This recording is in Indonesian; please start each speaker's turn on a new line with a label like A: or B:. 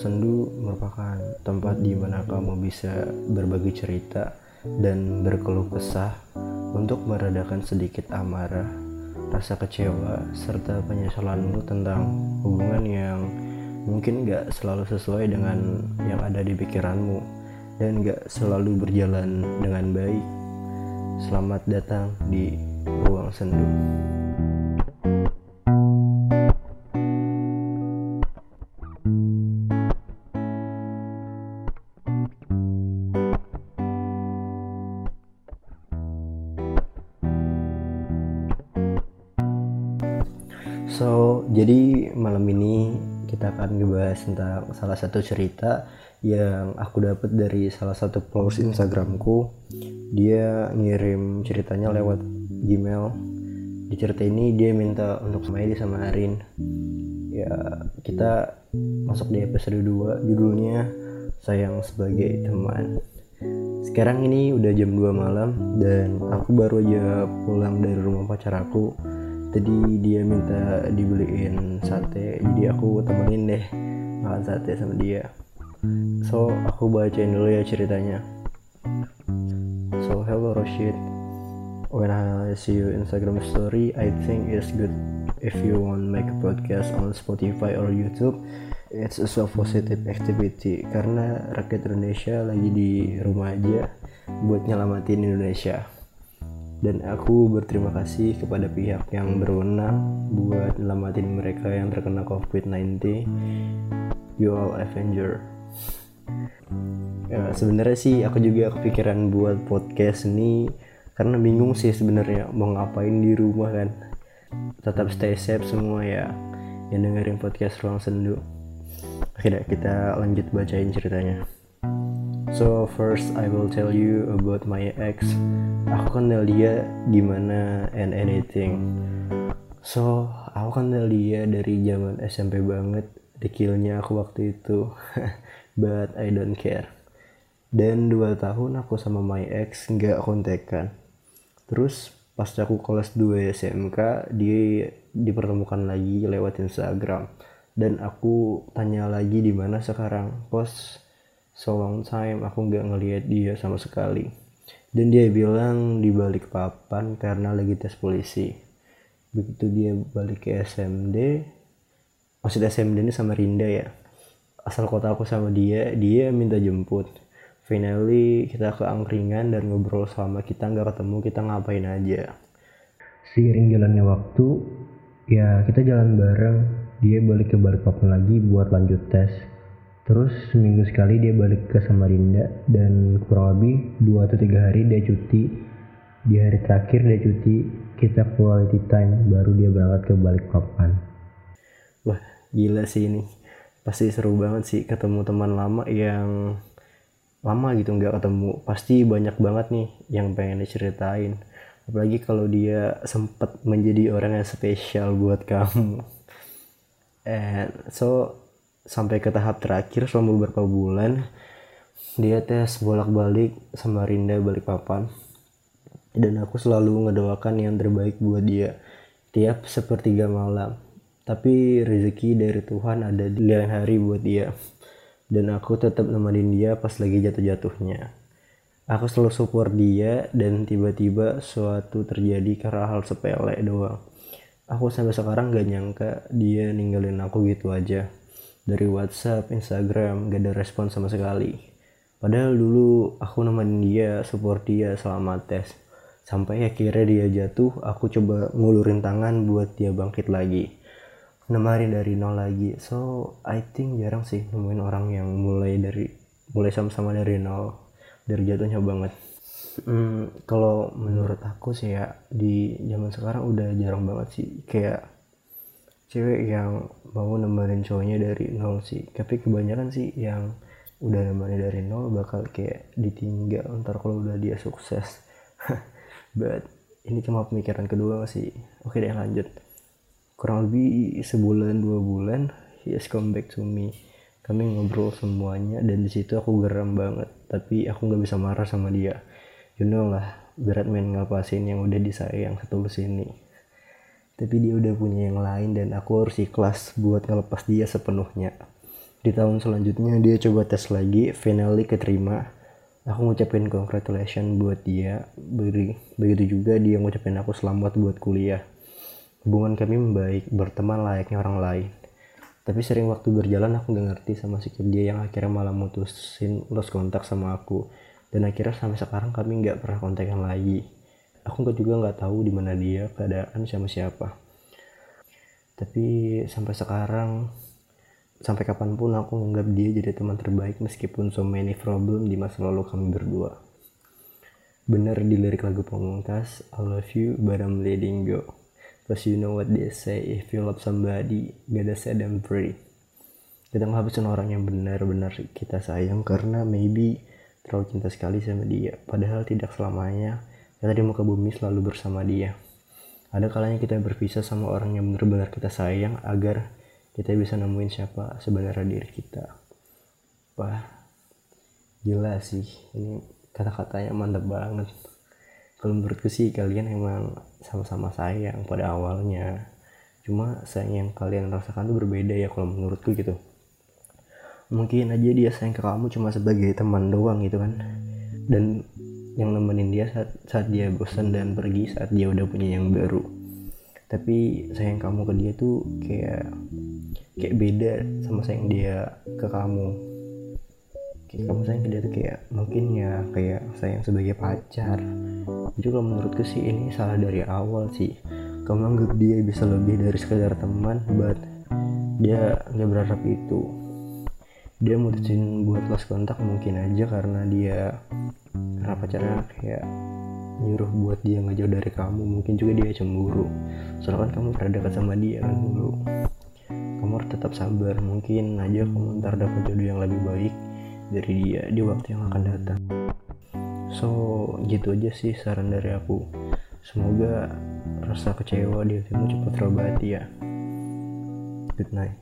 A: Sendu merupakan tempat di mana kamu bisa berbagi cerita dan berkeluh kesah untuk meredakan sedikit amarah, rasa kecewa, serta penyesalanmu tentang hubungan yang mungkin gak selalu sesuai dengan yang ada di pikiranmu dan gak selalu berjalan dengan baik. Selamat datang di Ruang Sendu. So, jadi malam ini kita akan ngebahas tentang salah satu cerita yang aku dapat dari salah satu post Instagramku. Dia ngirim ceritanya lewat Gmail. Di cerita ini dia minta untuk sama Edi sama Arin. Ya, kita masuk di episode 2 judulnya Sayang sebagai teman. Sekarang ini udah jam 2 malam dan aku baru aja pulang dari rumah pacar aku tadi dia minta dibeliin sate jadi aku temenin deh makan sate sama dia. So aku bacain dulu ya ceritanya. So hello Rashid. When I see your Instagram story I think it's good if you want make a podcast on Spotify or YouTube. It's a so positive activity karena rakyat Indonesia lagi di rumah aja buat nyelamatin Indonesia dan aku berterima kasih kepada pihak yang berwenang buat nyelamatin mereka yang terkena COVID-19 you all Avenger. Ya, sebenarnya sih aku juga kepikiran buat podcast ini karena bingung sih sebenarnya mau ngapain di rumah kan. Tetap stay safe semua ya yang dengerin podcast ruang sendu. Oke kita lanjut bacain ceritanya So first I will tell you about my ex. Aku kenal dia gimana and anything. So aku kenal dia dari zaman SMP banget. Dekilnya aku waktu itu. But I don't care. Dan dua tahun aku sama my ex nggak kontekan. Terus pas aku kelas 2 SMK dia dipertemukan lagi lewat Instagram. Dan aku tanya lagi di mana sekarang. Post so long time aku nggak ngelihat dia sama sekali. Dan dia bilang di balik papan karena lagi tes polisi. Begitu dia balik ke SMD maksud SMD ini sama Rinda ya. Asal kota aku sama dia dia minta jemput. Finally kita ke angkringan dan ngobrol selama kita nggak ketemu kita ngapain aja. Seiring jalannya waktu ya kita jalan bareng. Dia balik ke balik papan lagi buat lanjut tes Terus seminggu sekali dia balik ke Samarinda dan kurang lebih 2 atau 3 hari dia cuti. Di hari terakhir dia cuti, kita quality time baru dia berangkat ke Balikpapan. Wah, gila sih ini. Pasti seru banget sih ketemu teman lama yang lama gitu nggak ketemu. Pasti banyak banget nih yang pengen diceritain. Apalagi kalau dia sempat menjadi orang yang spesial buat kamu. And so sampai ke tahap terakhir selama beberapa bulan dia tes bolak-balik sama Rinda balik papan dan aku selalu ngedoakan yang terbaik buat dia tiap sepertiga malam. Tapi rezeki dari Tuhan ada di lain hari buat dia. Dan aku tetap nemenin dia pas lagi jatuh-jatuhnya. Aku selalu support dia dan tiba-tiba suatu terjadi karena hal sepele doang. Aku sampai sekarang gak nyangka dia ninggalin aku gitu aja dari WhatsApp, Instagram, gak ada respon sama sekali. Padahal dulu aku nemenin dia, support dia selama tes. Sampai akhirnya dia jatuh, aku coba ngulurin tangan buat dia bangkit lagi. Nemarin dari nol lagi. So, I think jarang sih nemuin orang yang mulai dari mulai sama-sama dari nol. Dari jatuhnya banget. Hmm, kalau menurut aku sih ya di zaman sekarang udah jarang banget sih kayak cewek yang mau nemenin cowoknya dari nol sih. Tapi kebanyakan sih yang udah nemenin dari nol bakal kayak ditinggal ntar kalau udah dia sukses. But ini cuma pemikiran kedua sih. Oke deh lanjut. Kurang lebih sebulan dua bulan he has come back to me. Kami ngobrol semuanya dan di situ aku geram banget. Tapi aku nggak bisa marah sama dia. You know lah berat main ngapasin yang udah disayang setulus ini tapi dia udah punya yang lain dan aku harus ikhlas buat ngelepas dia sepenuhnya. Di tahun selanjutnya dia coba tes lagi finally keterima. Aku ngucapin congratulations buat dia. Begitu juga dia ngucapin aku selamat buat kuliah. Hubungan kami membaik berteman layaknya orang lain. Tapi sering waktu berjalan aku gak ngerti sama sikap dia yang akhirnya malah mutusin lost kontak sama aku. Dan akhirnya sampai sekarang kami nggak pernah kontekan lagi aku juga nggak tahu di mana dia keadaan sama siapa tapi sampai sekarang sampai kapan pun aku menganggap dia jadi teman terbaik meskipun so many problem di masa lalu kami berdua. Bener di lirik lagu pemungkas, I love you but I'm letting go. Cause you know what they say, if you love somebody, gotta set them free. Kita menghabiskan orang yang benar-benar kita sayang karena maybe terlalu cinta sekali sama dia. Padahal tidak selamanya kita di muka bumi selalu bersama dia. Ada kalanya kita berpisah sama orang yang benar-benar kita sayang agar kita bisa nemuin siapa sebenarnya diri kita. Wah gila sih. Ini kata-katanya mantap banget. Kalau menurutku sih kalian emang sama-sama sayang pada awalnya. Cuma sayang yang kalian rasakan tuh berbeda ya kalau menurutku gitu. Mungkin aja dia sayang ke kamu cuma sebagai teman doang gitu kan. Dan yang nemenin dia saat, saat dia bosan dan pergi saat dia udah punya yang baru. Tapi sayang kamu ke dia tuh kayak kayak beda sama sayang dia ke kamu. Kayak kamu sayang ke dia tuh kayak mungkin ya kayak sayang sebagai pacar. Itu kalau menurutku sih ini salah dari awal sih. Kamu anggap dia bisa lebih dari sekedar teman but dia nggak berharap itu dia mutusin buat lost kontak mungkin aja karena dia karena pacarnya kayak nyuruh buat dia ngejauh dari kamu. Mungkin juga dia cemburu. Soalnya kan kamu pernah dekat sama dia kan dulu. Kamu harus tetap sabar. Mungkin aja kamu ntar dapat jodoh yang lebih baik dari dia di waktu yang akan datang. So gitu aja sih saran dari aku. Semoga rasa kecewa di hatimu cepat terobati ya. Good night